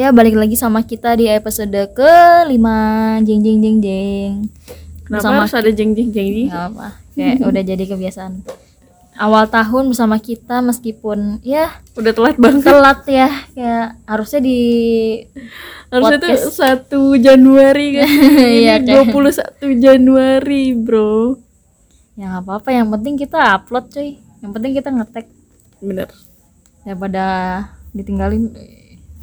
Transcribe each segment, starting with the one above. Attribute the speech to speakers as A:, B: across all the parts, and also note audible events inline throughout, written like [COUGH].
A: ya balik lagi sama kita di episode ke 5 jeng jeng jeng jeng.
B: Kenapa
A: Bersama
B: harus ada jeng jeng jeng ini?
A: Nggak apa, kayak [LAUGHS] udah jadi kebiasaan. Awal tahun bersama kita meskipun ya
B: Udah telat banget.
A: telat ya, kayak harusnya di
B: Harusnya tuh satu Januari kan. [LAUGHS]
A: Iya,
B: Ini
A: kayak-
B: 21 Januari, bro.
A: ya nggak apa-apa, yang penting kita upload cuy. Yang penting kita ngetek
B: Bener.
A: daripada ditinggalin.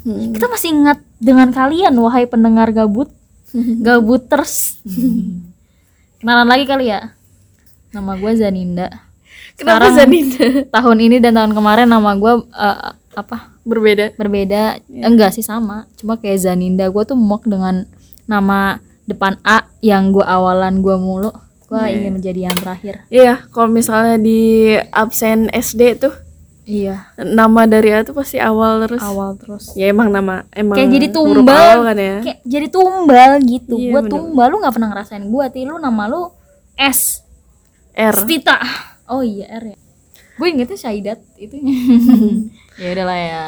B: Hmm.
A: Kita masih ingat dengan kalian wahai pendengar gabut, [LAUGHS] gabuters. Kenalan lagi kali ya. Nama gue Zaninda.
B: Kenapa
A: Sekarang-
B: Zaninda [LAUGHS]
A: tahun ini dan tahun kemarin nama gue eh, apa
B: berbeda?
A: berbeda enggak sih sama cuma kayak Zaninda gue tuh muak dengan nama depan A yang gue awalan gue mulu gue ingin menjadi yang terakhir
B: Iya, kalau misalnya di absen SD tuh
A: iya
B: nama dari A tuh pasti awal terus.
A: awal terus
B: Ya emang nama emang
A: kayak jadi tumbal
B: kan ya.
A: kayak jadi tumbal gitu
B: Iya,
A: gue
B: bener.
A: tumbal lu nggak pernah ngerasain gue ti lu nama lu S
B: R.
A: Stita oh iya R ya gue ingetnya Syaidat itu [LAUGHS] ya udahlah ya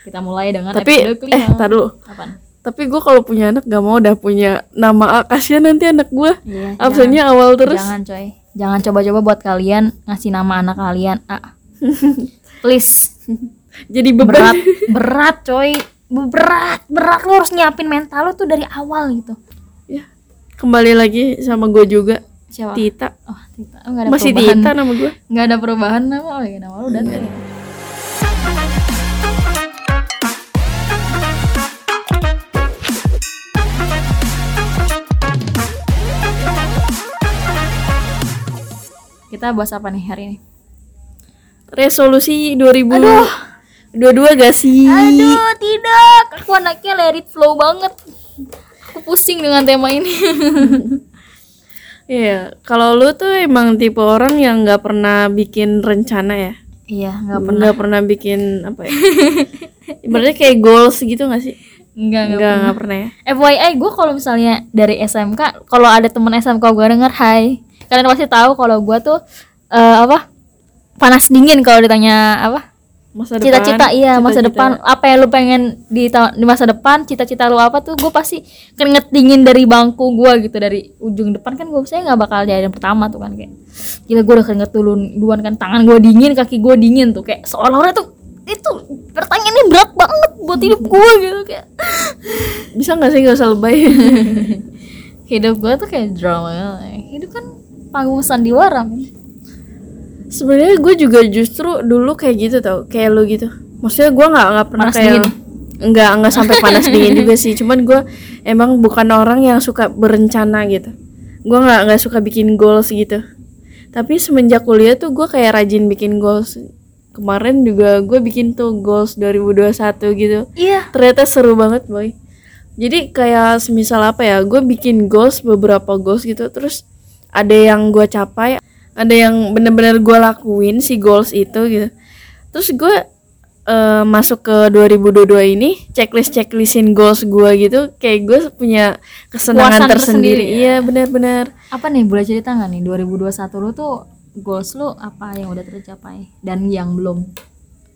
A: kita mulai dengan
B: Tapi
A: episode
B: eh tar dulu.
A: Apaan?
B: Tapi gue kalau punya anak gak mau udah punya nama A kasihan nanti anak gue
A: Iya,
B: absennya awal terus.
A: Jangan coy. Jangan coba-coba buat kalian ngasih nama anak kalian A. [LAUGHS] Please. [LAUGHS]
B: Jadi beban.
A: Berat, berat coy. Berat, berat lu harus nyiapin mental lu tuh dari awal gitu.
B: Ya. Kembali lagi sama gue juga.
A: Siapa?
B: Tita.
A: Oh, Tita. Oh, nggak ada
B: Masih
A: perubahan.
B: Tita nama gue.
A: Nggak ada perubahan nama. Oh, iya, nama lu udah tadi. Kita bahas apa nih hari ini?
B: Resolusi 2022 gak sih?
A: Aduh, tidak. Aku anaknya let it flow banget. Aku pusing dengan tema ini. [LAUGHS]
B: Iya, kalau lu tuh emang tipe orang yang nggak pernah bikin rencana ya?
A: iya, nggak pernah.
B: Nggak pernah bikin apa ya? [LAUGHS] Ibaratnya kayak goals gitu gak sih?
A: Enggak, enggak.
B: Nggak, nggak pernah ya?
A: FYI, gue kalau misalnya dari SMK, kalau ada temen SMK gue denger, hai. Kalian pasti tahu kalau gue tuh eh, apa? Panas dingin kalau ditanya apa?
B: Masa
A: Cita-cita iya masa
B: cita-cita.
A: depan apa yang lu pengen di di masa depan cita-cita lu apa tuh gue pasti keringet dingin dari bangku gue gitu dari ujung depan kan gue saya nggak bakal jadi yang pertama tuh kan kayak gila gue udah keringet dulu duluan kan tangan gue dingin kaki gue dingin tuh kayak seolah-olah tuh itu pertanyaan ini berat banget buat hidup gue gitu kayak
B: Bisa gak sih gak usah lebay? [LAUGHS]
A: hidup gue tuh kayak drama hidup kan panggung sandiwara men.
B: Sebenarnya gue juga justru dulu kayak gitu tau, kayak lu gitu. Maksudnya gue nggak nggak pernah
A: Panas
B: kayak
A: dingin?
B: nggak nggak sampai panas [LAUGHS] dingin juga sih. Cuman gue emang bukan orang yang suka berencana gitu. Gue nggak nggak suka bikin goals gitu. Tapi semenjak kuliah tuh gue kayak rajin bikin goals. Kemarin juga gue bikin tuh goals 2021 gitu.
A: iya
B: Ternyata seru banget boy. Jadi kayak semisal apa ya, gue bikin goals beberapa goals gitu. Terus ada yang gue capai, ada yang bener-bener gue lakuin si goals itu gitu. Terus gue eh, masuk ke 2022 ini checklist checklistin goals gue gitu, kayak gue punya kesenangan
A: Puasan
B: tersendiri.
A: tersendiri ya.
B: Iya benar-benar.
A: apa nih boleh cerita nggak nih 2021 lu tuh goals lu apa yang udah tercapai dan yang belum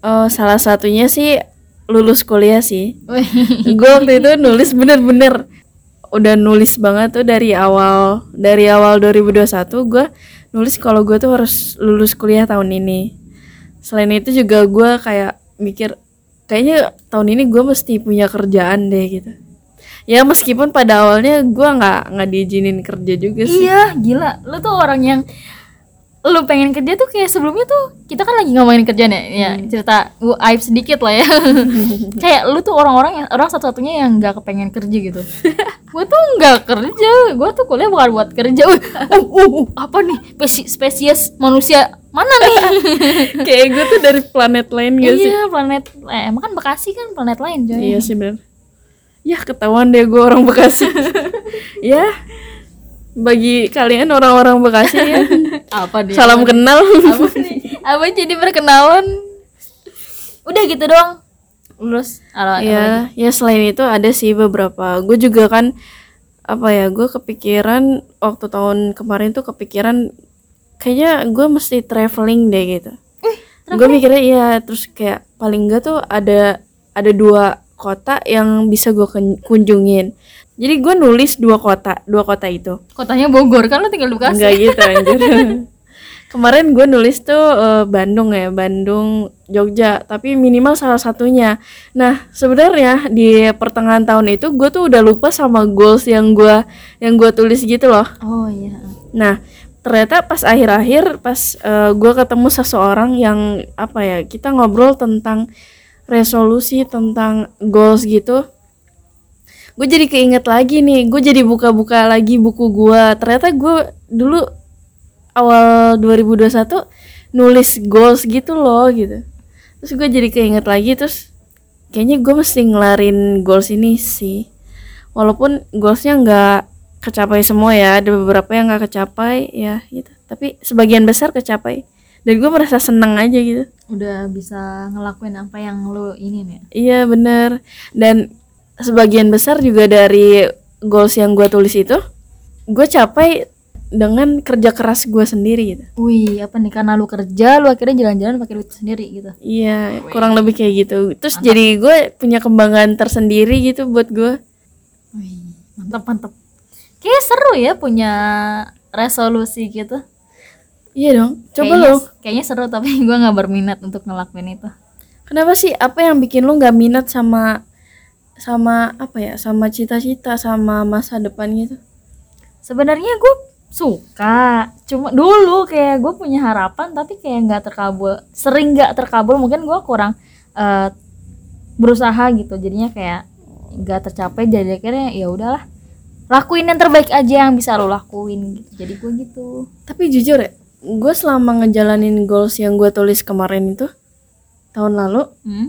B: Oh salah satunya sih lulus kuliah sih. [LAUGHS] Gue waktu itu nulis bener-bener udah nulis banget tuh dari awal dari awal 2021 gue nulis kalau gue tuh harus lulus kuliah tahun ini. Selain itu juga gue kayak mikir kayaknya tahun ini gue mesti punya kerjaan deh gitu. Ya meskipun pada awalnya gue nggak nggak diizinin kerja juga sih.
A: Iya, gila. Lu tuh orang yang lu pengen kerja tuh kayak sebelumnya tuh kita kan lagi ngomongin kerjaan ya, ya cerita gua aib sedikit lah ya. [LAUGHS] kayak lu tuh orang-orang yang orang satu-satunya yang nggak kepengen kerja gitu. gue tuh nggak kerja, gue tuh kuliah bukan buat kerja. Wih, uh, uh, uh, apa nih Spesi- spesies manusia mana nih? [LAUGHS]
B: kayak gue tuh dari planet lain gak sih
A: iya planet, eh, emang kan Bekasi kan planet lain coy.
B: Iya sih bener. Ya ketahuan deh gue orang Bekasi. [LAUGHS] ya bagi kalian orang-orang Bekasi ya [LAUGHS]
A: Apa dia?
B: salam kenal.
A: apa nih? Apa jadi perkenalan? Udah gitu doang. Lulus. Ala-
B: ya ya selain itu ada sih beberapa. Gue juga kan apa ya gue kepikiran waktu tahun kemarin tuh kepikiran kayaknya gue mesti traveling deh gitu. gue mikirnya iya terus kayak paling enggak tuh ada ada dua kota yang bisa gue kunjungin jadi gue nulis dua kota dua kota itu.
A: Kotanya Bogor kan lo tinggal di Bekasi?
B: Enggak gitu anjir. [LAUGHS] Kemarin gue nulis tuh uh, Bandung ya Bandung Jogja tapi minimal salah satunya. Nah sebenarnya di pertengahan tahun itu gue tuh udah lupa sama goals yang gue yang gue tulis gitu loh.
A: Oh iya.
B: Nah ternyata pas akhir-akhir pas uh, gue ketemu seseorang yang apa ya kita ngobrol tentang resolusi tentang goals gitu gue jadi keinget lagi nih gue jadi buka-buka lagi buku gue ternyata gue dulu awal 2021 nulis goals gitu loh gitu. Terus gue jadi keinget lagi terus kayaknya gue mesti ngelarin goals ini sih. Walaupun goalsnya nggak kecapai semua ya ada beberapa yang nggak kecapai ya gitu. Tapi sebagian besar kecapai. Dan gue merasa seneng aja gitu.
A: Udah bisa ngelakuin apa yang lo ini nih
B: iya bener. Dan sebagian besar juga dari goals yang gue tulis itu gue capai dengan kerja keras gue sendiri gitu.
A: Wih, apa nih karena lu kerja, lu akhirnya jalan-jalan pakai duit sendiri gitu.
B: Iya, Wih. kurang lebih kayak gitu. Terus mantap. jadi gue punya kembangan tersendiri gitu buat gue.
A: Wih, mantap mantap. Kayak seru ya punya resolusi gitu.
B: Iya dong, coba
A: kayaknya,
B: lo.
A: Kayaknya seru tapi [LAUGHS] gue nggak berminat untuk ngelakuin itu.
B: Kenapa sih? Apa yang bikin lu nggak minat sama sama apa ya? Sama cita-cita, sama masa depan gitu?
A: Sebenarnya gue suka cuma dulu kayak gue punya harapan tapi kayak nggak terkabul sering nggak terkabul mungkin gue kurang uh, berusaha gitu jadinya kayak nggak tercapai jadi akhirnya ya udahlah lakuin yang terbaik aja yang bisa lo lakuin gitu jadi gue gitu
B: tapi jujur ya gue selama ngejalanin goals yang gue tulis kemarin itu tahun lalu hmm?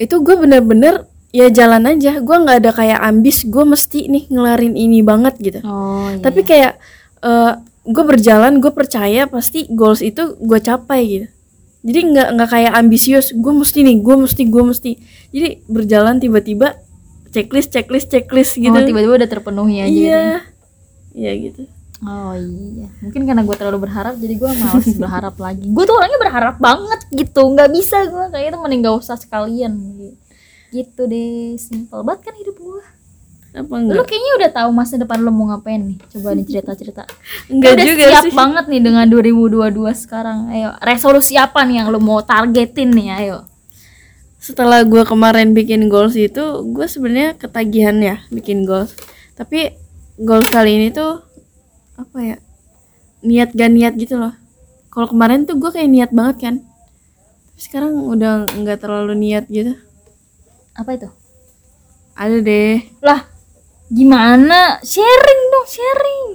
B: itu gue bener-bener ya jalan aja. Gue nggak ada kayak ambis gue mesti nih ngelarin ini banget gitu.
A: Oh, iya.
B: tapi kayak uh, eh, gue berjalan gue percaya pasti goals itu gue capai gitu. Jadi nggak nggak kayak ambisius gue mesti nih gue mesti gue mesti. Jadi berjalan tiba-tiba checklist checklist checklist gitu. oh,
A: tiba-tiba udah terpenuhi aja
B: iya. gitu. iya gitu.
A: Oh iya. Mungkin karena gue terlalu berharap jadi gue malas [LAUGHS] berharap lagi. Gue tuh orangnya berharap banget gitu. Nggak bisa gue kayak itu mending gak usah sekalian. gitu gitu deh simpel banget kan hidup gua
B: apa enggak?
A: Lu kayaknya udah tahu masa depan lu mau ngapain nih. Coba nih cerita-cerita. [LAUGHS]
B: enggak
A: udah
B: juga
A: siap
B: sih.
A: banget nih dengan 2022 sekarang. Ayo, resolusi apa nih yang lu mau targetin nih? Ayo.
B: Setelah gua kemarin bikin goals itu, gua sebenarnya ketagihan ya bikin goals. Tapi goals kali ini tuh apa ya? Niat gak niat gitu loh. Kalau kemarin tuh gua kayak niat banget kan. Sekarang udah nggak terlalu niat gitu
A: apa itu?
B: Ada deh.
A: Lah gimana? Sharing dong sharing.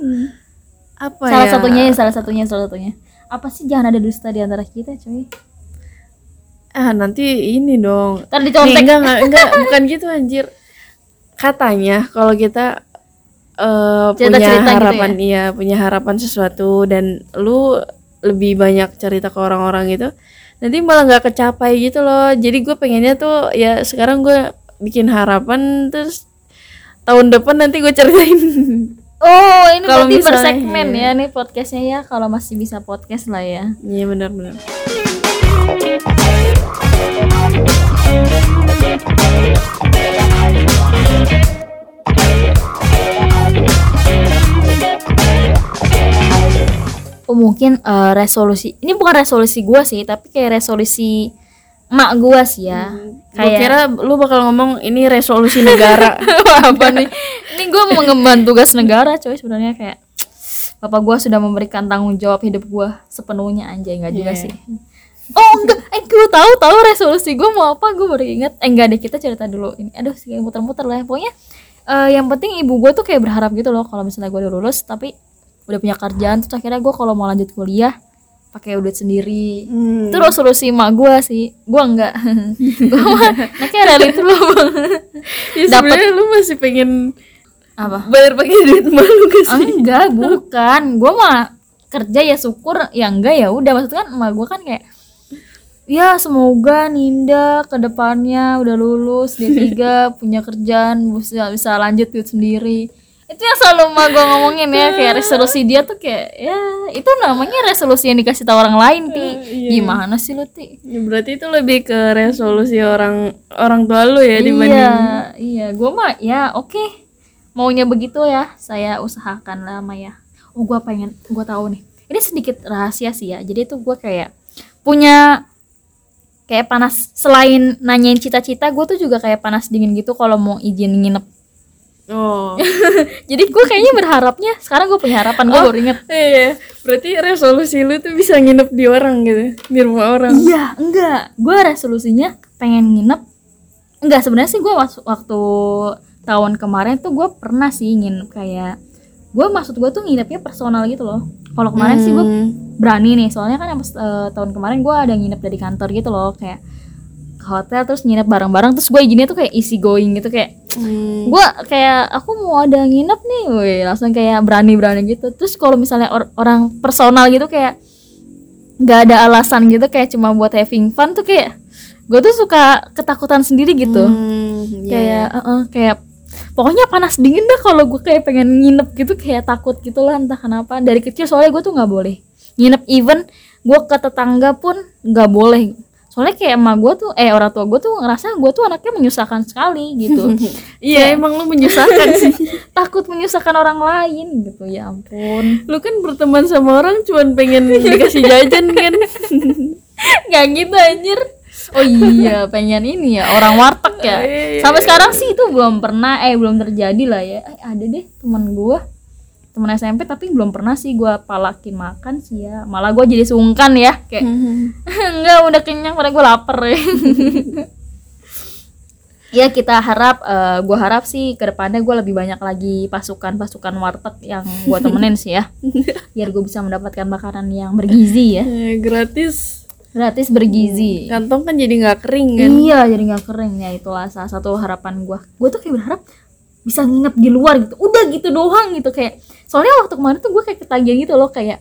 B: Apa
A: salah
B: ya?
A: satunya ya salah satunya salah satunya. Apa sih jangan ada dusta di antara kita cuy
B: ah nanti ini dong.
A: Ntar dicontek.
B: Enggak, enggak enggak. Bukan gitu anjir. Katanya kalau kita uh, punya harapan gitu ya? iya punya harapan sesuatu dan lu lebih banyak cerita ke orang-orang gitu nanti malah nggak kecapai gitu loh. Jadi gue pengennya tuh ya sekarang gue bikin harapan terus tahun depan nanti gue ceritain. [LAUGHS]
A: Oh ini kalau berarti bersegmen ya. ya nih podcastnya ya kalau masih bisa podcast lah ya.
B: Iya benar-benar
A: mungkin uh, resolusi ini bukan resolusi gue sih tapi kayak resolusi mak gue sih ya.
B: Hmm, kayak kira lu bakal ngomong ini resolusi negara. [LAUGHS]
A: Apa nih? [LAUGHS] Ini gue mengemban tugas negara coy sebenarnya kayak bapak gue sudah memberikan tanggung jawab hidup gue sepenuhnya anjay nggak juga yeah. sih. Oh enggak. Eh gue tahu tahu resolusi gue mau apa gue baru inget eh enggak deh kita cerita dulu. Ini aduh sih muter-muter lah. Pokoknya uh, yang penting ibu gue tuh kayak berharap gitu loh kalau misalnya gue udah lulus tapi udah punya kerjaan terus akhirnya gue kalau mau lanjut kuliah pakai duit sendiri. Hmm. terus solusi mak gue sih. Gue enggak. [LAUGHS] Gue mah kayak reality lu
B: ya, dapat lu masih pengen
A: apa?
B: bayar pakai duit malu gak sih?
A: Enggak [LAUGHS] bukan. Gue mah kerja ya syukur ya enggak ya udah. Maksudnya kan emak gue kan kayak ya semoga Ninda ke depannya udah lulus D3 [LAUGHS] punya kerjaan bisa bisa lanjut duit sendiri itu yang selalu mah gue ngomongin ya kayak resolusi dia tuh kayak ya itu namanya resolusi yang dikasih tahu orang lain ti. Gimana sih lu ti?
B: Ya, berarti itu lebih ke resolusi orang orang tua lu ya dibanding
A: iya iya. Gue mah ya oke. Maunya begitu ya saya usahakan lah Maya. Oh gue pengen gue tahu nih. Ini sedikit rahasia sih ya. Jadi tuh gue kayak punya kayak panas selain nanyain cita-cita gue tuh juga kayak panas dingin gitu kalau mau izin nginep
B: Oh. [LAUGHS]
A: jadi gue kayaknya berharapnya sekarang gue punya harapan gue baru inget
B: Iya, berarti resolusi lu tuh bisa nginep di orang gitu, di rumah orang.
A: iya enggak gue resolusinya pengen nginep enggak sebenarnya sih gue waktu tahun kemarin tuh gue pernah sih nginep kayak gue maksud gue tuh nginepnya personal gitu loh kalau kemarin sih gue
B: Hmm.
A: berani nih soalnya kan pas eh, tahun kemarin gue ada nginep dari kantor gitu loh kayak ke hotel terus nginep bareng-bareng terus gue izinnya tuh kayak easy going gitu kayak
B: Hmm.
A: gue kayak aku mau ada nginep nih woi langsung kayak berani-berani gitu terus kalau misalnya or- orang personal gitu kayak nggak ada alasan gitu kayak cuma buat having fun tuh kayak gue tuh suka ketakutan sendiri gitu
B: Hmm, iya.
A: kayak eh, kayak pokoknya panas dingin dah kalau gue kayak pengen nginep gitu kayak takut gitu lah entah kenapa dari kecil soalnya gue tuh nggak boleh nginep even gue ke tetangga pun nggak boleh soalnya kayak emak gue tuh eh orang tua gue tuh ngerasa gue tuh anaknya menyusahkan sekali gitu. [LAUGHS]
B: Iya, emang lu menyusahkan sih. [LAUGHS]
A: takut menyusahkan orang lain gitu ya ampun.
B: Lu kan berteman sama orang cuman pengen dikasih jajan kan. [LAUGHS]
A: nggak gitu anjir. Oh iya pengen ini ya orang warteg ya.
B: Oh, iya, iya,
A: sampai sekarang sih itu belum pernah eh belum terjadi lah ya. Eh, ada deh teman gua teman SMP tapi belum pernah sih gua palakin makan sih ya. Malah gua jadi sungkan ya kayak [LAUGHS] enggak udah kenyang padahal gua lapar ya. [LAUGHS] Ya kita harap eh, gua harap sih ke depannya gua lebih banyak lagi pasukan-pasukan warteg yang gua temenin sih ya. [LAUGHS] Biar gue bisa mendapatkan makanan yang bergizi ya.
B: Eh, gratis.
A: gratis bergizi.
B: Kantong kan jadi nggak kering kan.
A: iya jadi nggak kering. Ya itulah salah satu harapan gua. Gua tuh kayak berharap bisa nginep di luar gitu. Udah gitu doang gitu kayak soalnya waktu kemarin tuh gue kayak ketagihan gitu loh kayak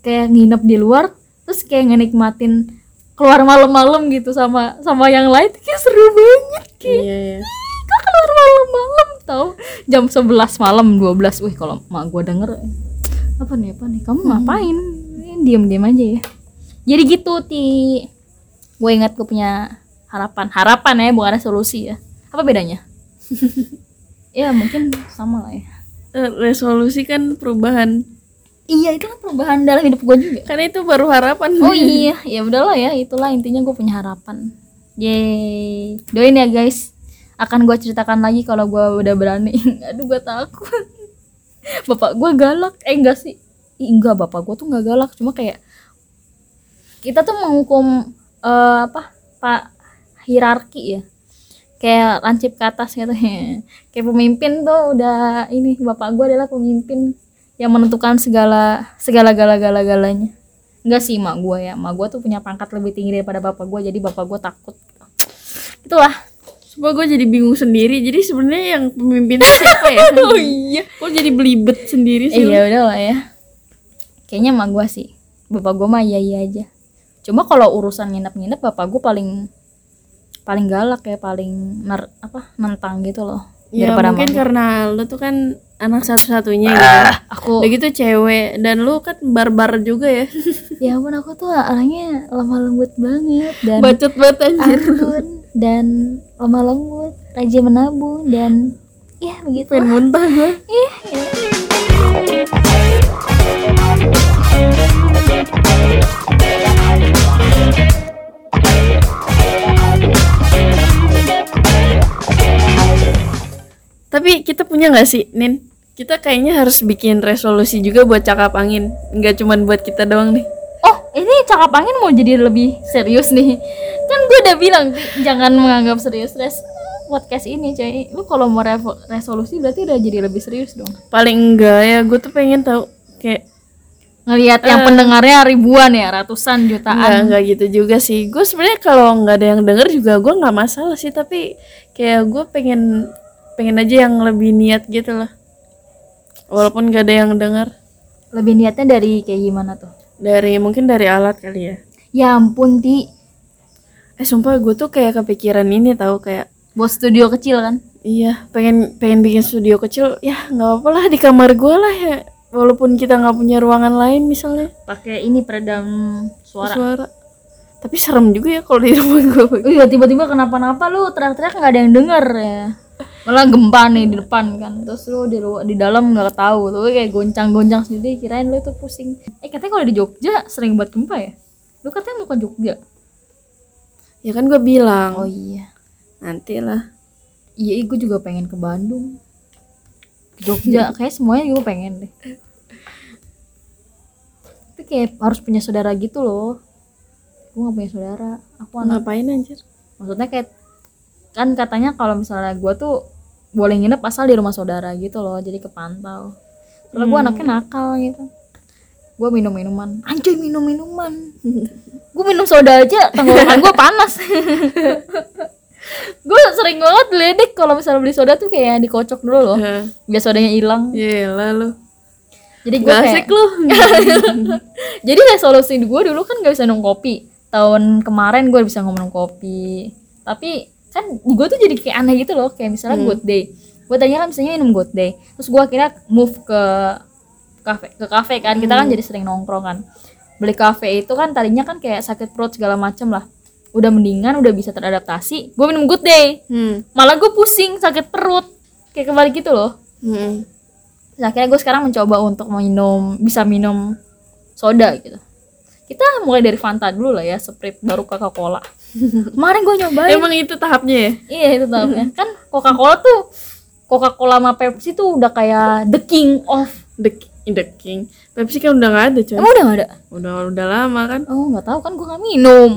A: kayak nginep di luar terus kayak ngenikmatin keluar malam-malam gitu sama sama yang lain kayak seru banget kayak
B: Iya, iya.
A: kok keluar malam-malam tau? Jam 11 malam 12 wih kalau mak gue denger apa nih apa nih? Kamu ngapain? Diam diam aja ya. Jadi gitu ti. Gue ingat gue punya harapan. Harapan ya bukan resolusi ya. Apa bedanya? [LAUGHS] Ya mungkin sama lah ya.
B: Eh, Resolusi kan perubahan.
A: iya itu kan perubahan dalam hidup gue juga.
B: Karena itu baru harapan.
A: oh iya. Ya udahlah ya. Itulah intinya gue punya harapan. Yeay. Doain ya guys. Akan gue ceritakan lagi kalau gue udah berani. [LAUGHS] Aduh gue takut. Bapak gue galak. Eh enggak sih. Ih, enggak. Bapak gue tuh nggak galak. Cuma kayak kita tuh menghukum eh, apa pak hierarki ya kayak lancip ke atas gitu [LAUGHS] kayak pemimpin tuh udah ini bapak gue adalah pemimpin yang menentukan segala segala gala gala galanya enggak sih mak gue ya mak gue tuh punya pangkat lebih tinggi daripada bapak gue jadi bapak gue takut itulah
B: Coba gue jadi bingung sendiri. Jadi sebenarnya yang pemimpin siapa ya? [LAUGHS] oh iya. Kok jadi belibet sendiri sih?
A: Eh, ya udah lah ya kayaknya mak gue sih bapak gue mah iya iya aja cuma kalau urusan nginep-nginep bapak gue paling paling galak ya paling ner, apa nentang gitu loh
B: Ya mungkin
A: mak
B: karena lu tuh kan anak satu-satunya gitu.
A: aku
B: Udah gitu cewek dan lu kan barbar juga ya. [LAUGHS]
A: ya ampun aku tuh orangnya lemah lembut banget dan
B: Bacot banget anjir.
A: dan lemah lembut rajin menabung dan ya begitu
B: Pengen muntah gue.
A: Ih, ya.
B: Tapi kita punya nggak sih, Nin? Kita kayaknya harus bikin resolusi juga buat cakap angin. Nggak cuman buat kita doang nih.
A: Oh, ini cakap angin mau jadi lebih serius nih. Kan gue udah bilang jangan menganggap serius res podcast ini, coy. Lu kalau mau resolusi berarti udah jadi lebih serius dong.
B: Paling enggak ya, gue tuh pengen tahu kayak
A: Ngelihat yang pendengarnya ribuan ya, ratusan jutaan.
B: nggak nggak gitu juga sih. Gue sebenarnya kalau nggak ada yang denger juga gue nggak masalah sih. Tapi kayak gue pengen pengen aja yang lebih niat gitu lah. Walaupun nggak ada yang denger.
A: Lebih niatnya dari kayak gimana tuh?
B: Dari mungkin dari alat kali ya.
A: Ya ampun, Ti.
B: Eh sumpah gue tuh kayak kepikiran ini tahu kayak
A: Buat studio kecil kan?
B: Iya, pengen pengen bikin studio kecil, ya nggak apa lah di kamar gue lah ya. Walaupun kita nggak punya ruangan lain misalnya
A: pakai ini peredam suara
B: suara. Tapi serem juga ya kalau di rumah gue.
A: Iya tiba-tiba kenapa-napa lu teriak-teriak nggak ada yang denger ya malah gempa nih di depan kan. Terus lu di luar di dalam nggak tahu. Tuh kayak goncang-goncang sendiri. Kirain lu tuh pusing. Eh katanya kalau di Jogja sering buat gempa ya? Lu katanya mau ke Jogja?
B: Ya kan gue bilang,
A: oh iya.
B: Nanti lah.
A: iya gue juga pengen ke Bandung. Ke Jogja. Kayak semuanya gue pengen deh. Tapi kayak harus punya saudara gitu loh. Gue gak punya saudara. Aku anak.
B: Ngapain anjir?
A: maksudnya kayak kan katanya kalau misalnya gue tuh boleh nginep asal di rumah saudara gitu loh jadi kepantau. Soalnya gue anaknya nakal gitu. Gue minum minuman anjay minum minuman gue minum soda aja tenggorokan gue panas. [LAUGHS] Gue sering banget ledek kalau misalnya beli soda tuh kayak dikocok dulu loh.
B: Hah,
A: biar sodanya hilang.
B: Yelah lu.
A: jadi gue kayak
B: lu. [LAUGHS]
A: jadi resolusi gue dulu kan gak bisa minum kopi. Tahun kemarin gue bisa ngomong kopi. Tapi kan gue tuh jadi kayak aneh gitu loh kayak misalnya good day. Gue tadinya kan misalnya minum good day terus gue akhirnya move ke kafe ke kafe kan. Kita kan jadi sering nongkrong kan. Beli kafe itu kan tadinya kan kayak sakit perut segala macem lah. Udah mendingan udah bisa teradaptasi gue minum good day.
B: Hmm.
A: malah gue pusing sakit perut. Kayak kebalik gitu loh.
B: Hmm.
A: Terus akhirnya gue sekarang mencoba untuk minum bisa minum soda gitu. Kita mulai dari Fanta dulu lah ya, Sprite baru Coca-Cola. Kemarin gue nyobain.
B: Emang itu tahapnya ya?
A: Iya itu tahapnya. kan Coca-Cola tuh Coca-Cola sama Pepsi tuh udah kayak the king of.
B: The, the King. Pepsi kan udah gak ada coy.
A: Emang udah gak ada?
B: Udah udah lama kan?
A: Oh nggak tahu kan gue nggak minum.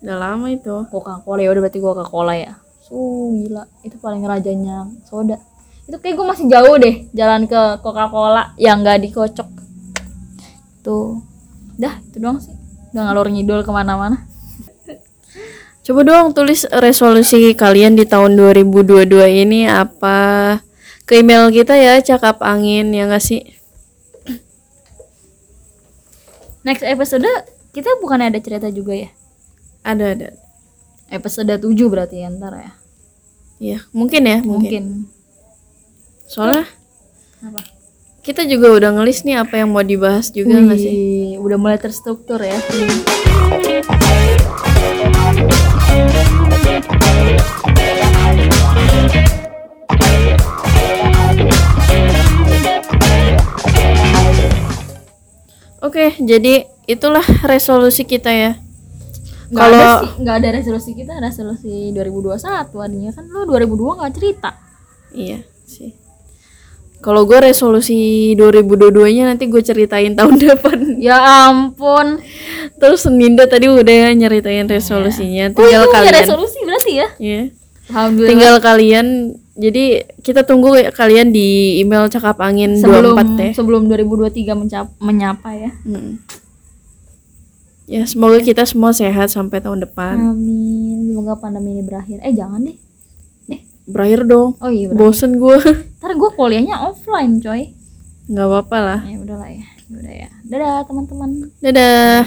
B: Udah lama itu.
A: Coca-Cola ya udah berarti Coca-Cola ya. So gila, itu paling rajanya soda. Itu kayak gue masih jauh deh jalan ke Coca-Cola yang nggak dikocok. Tuh, dah itu doang sih. Udah ngalor ngidul ke mana-mana.
B: Coba dong tulis resolusi kalian di tahun 2022 ini apa ke email kita ya cakap angin ya nggak sih?
A: Next episode kita bukannya ada cerita juga ya?
B: Ada ada.
A: Episode 7 berarti ya ntar ya.
B: Iya mungkin ya mungkin.
A: Mungkin.
B: Soalnya
A: Apa?
B: kita juga udah ngelis nih apa yang mau dibahas juga nggak sih?
A: Udah mulai terstruktur ya.
B: Oke jadi itulah resolusi kita ya. Kalau-
A: nggak ada resolusi kita, resolusi 2021 adanya kan lu 2002 nggak cerita.
B: Iya sih. Kalau gue resolusi 2022-nya nanti gue ceritain [LAUGHS] tahun depan.
A: Ya ampun.
B: Terus Ninda tadi udah nyeritain resolusinya.
A: Oh,
B: Tinggal
A: punya
B: kalian.
A: resolusi berarti ya?
B: Iya.
A: Alhamdulillah.
B: Tinggal kalian. Jadi kita tunggu kalian di email cakap angin
A: sebelum
B: 24 ya.
A: sebelum 2023 mencap, menyapa ya.
B: Hmm. Ya semoga kita semua sehat sampai tahun depan.
A: Amin. Semoga pandemi ini berakhir. Eh jangan deh. Eh,
B: Berakhir dong.
A: oh iya berakhir.
B: Bosen gue. [LAUGHS]
A: Ntar gue kuliahnya offline coy.
B: Nggak apa-apa lah.
A: Ya udahlah ya. Ya Udah ya. Dadah teman-teman.
B: Dadah.